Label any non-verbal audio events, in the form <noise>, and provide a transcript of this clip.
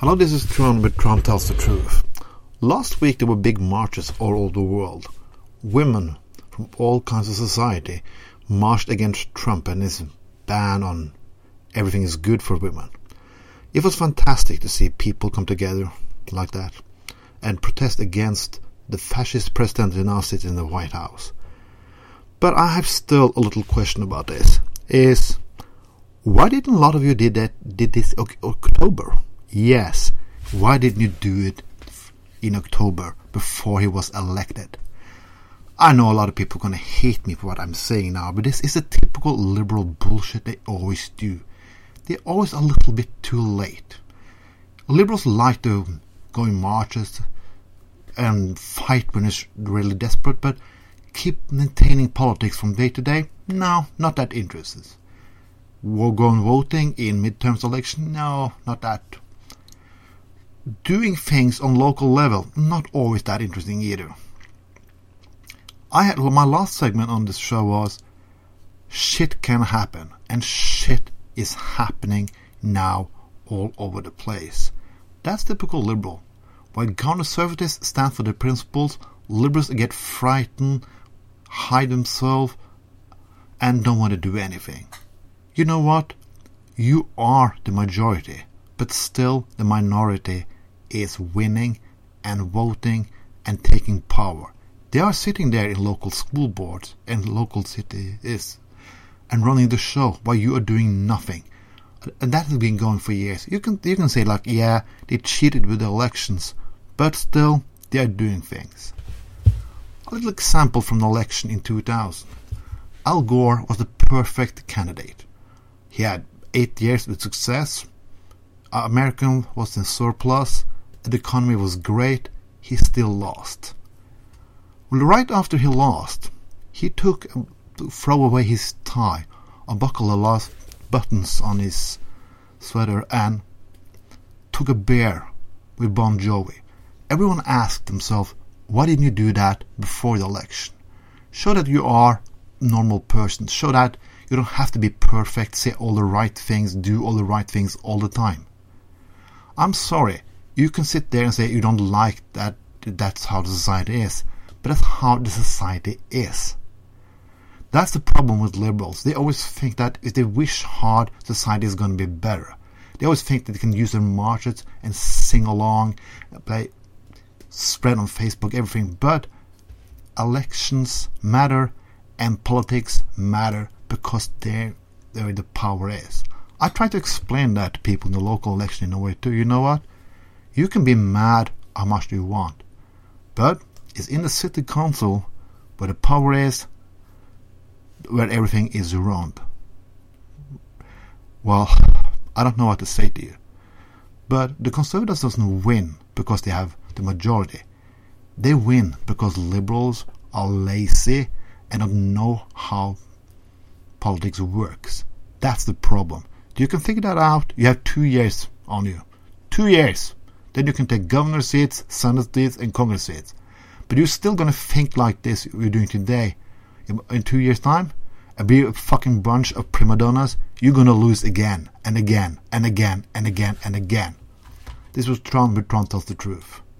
Hello, this is Tron with Tron Tells the Truth. Last week there were big marches all over the world. Women from all kinds of society marched against Trump and his ban on everything is good for women. It was fantastic to see people come together like that and protest against the fascist president who now sits in the White House. But I have still a little question about this. Is why didn't a lot of you did that did this October? Yes. Why didn't you do it in October before he was elected? I know a lot of people are going to hate me for what I'm saying now, but this is a typical liberal bullshit they always do. They're always a little bit too late. Liberals like to go in marches and fight when it's really desperate, but keep maintaining politics from day to day? No, not that interested. War going voting in midterms election? No, not that doing things on local level, not always that interesting either. I had my last segment on this show was shit can happen and shit is happening now all over the place. That's typical liberal. While conservatives stand for their principles, liberals get frightened, hide themselves, and don't want to do anything. You know what? You are the majority but still the minority is winning and voting and taking power. They are sitting there in local school boards and local cities and running the show while you are doing nothing. And that has been going for years. You can you can say like, yeah, they cheated with the elections, but still they are doing things. A little example from the election in 2000. Al Gore was the perfect candidate. He had eight years with success, American was in surplus, the economy was great, he still lost. Well, right after he lost, he took to um, throw away his tie, unbuckle the last buttons on his sweater, and took a beer with Bon Jovi. Everyone asked themselves, why didn't you do that before the election? Show that you are normal person. Show that you don't have to be perfect, say all the right things, do all the right things all the time. I'm sorry. You can sit there and say you don't like that, that's how the society is. But that's how the society is. That's the problem with liberals. They always think that if they wish hard, society is going to be better. They always think that they can use their marches and sing along, play, spread on Facebook, everything. But elections matter and politics matter because they're where the power is. I try to explain that to people in the local election in a way too. You know what? You can be mad how much you want, but it's in the city council where the power is, where everything is wrong. Well, <sighs> I don't know what to say to you. But the Conservatives doesn't win because they have the majority. They win because liberals are lazy and don't know how politics works. That's the problem. You can figure that out. You have two years on you. Two years. Then you can take governor seats, senate seats, and congress seats. But you're still going to think like this you're doing today. In two years' time, and be a fucking bunch of prima donnas, you're going to lose again and again and again and again and again. This was Tron, but Tron tells the truth.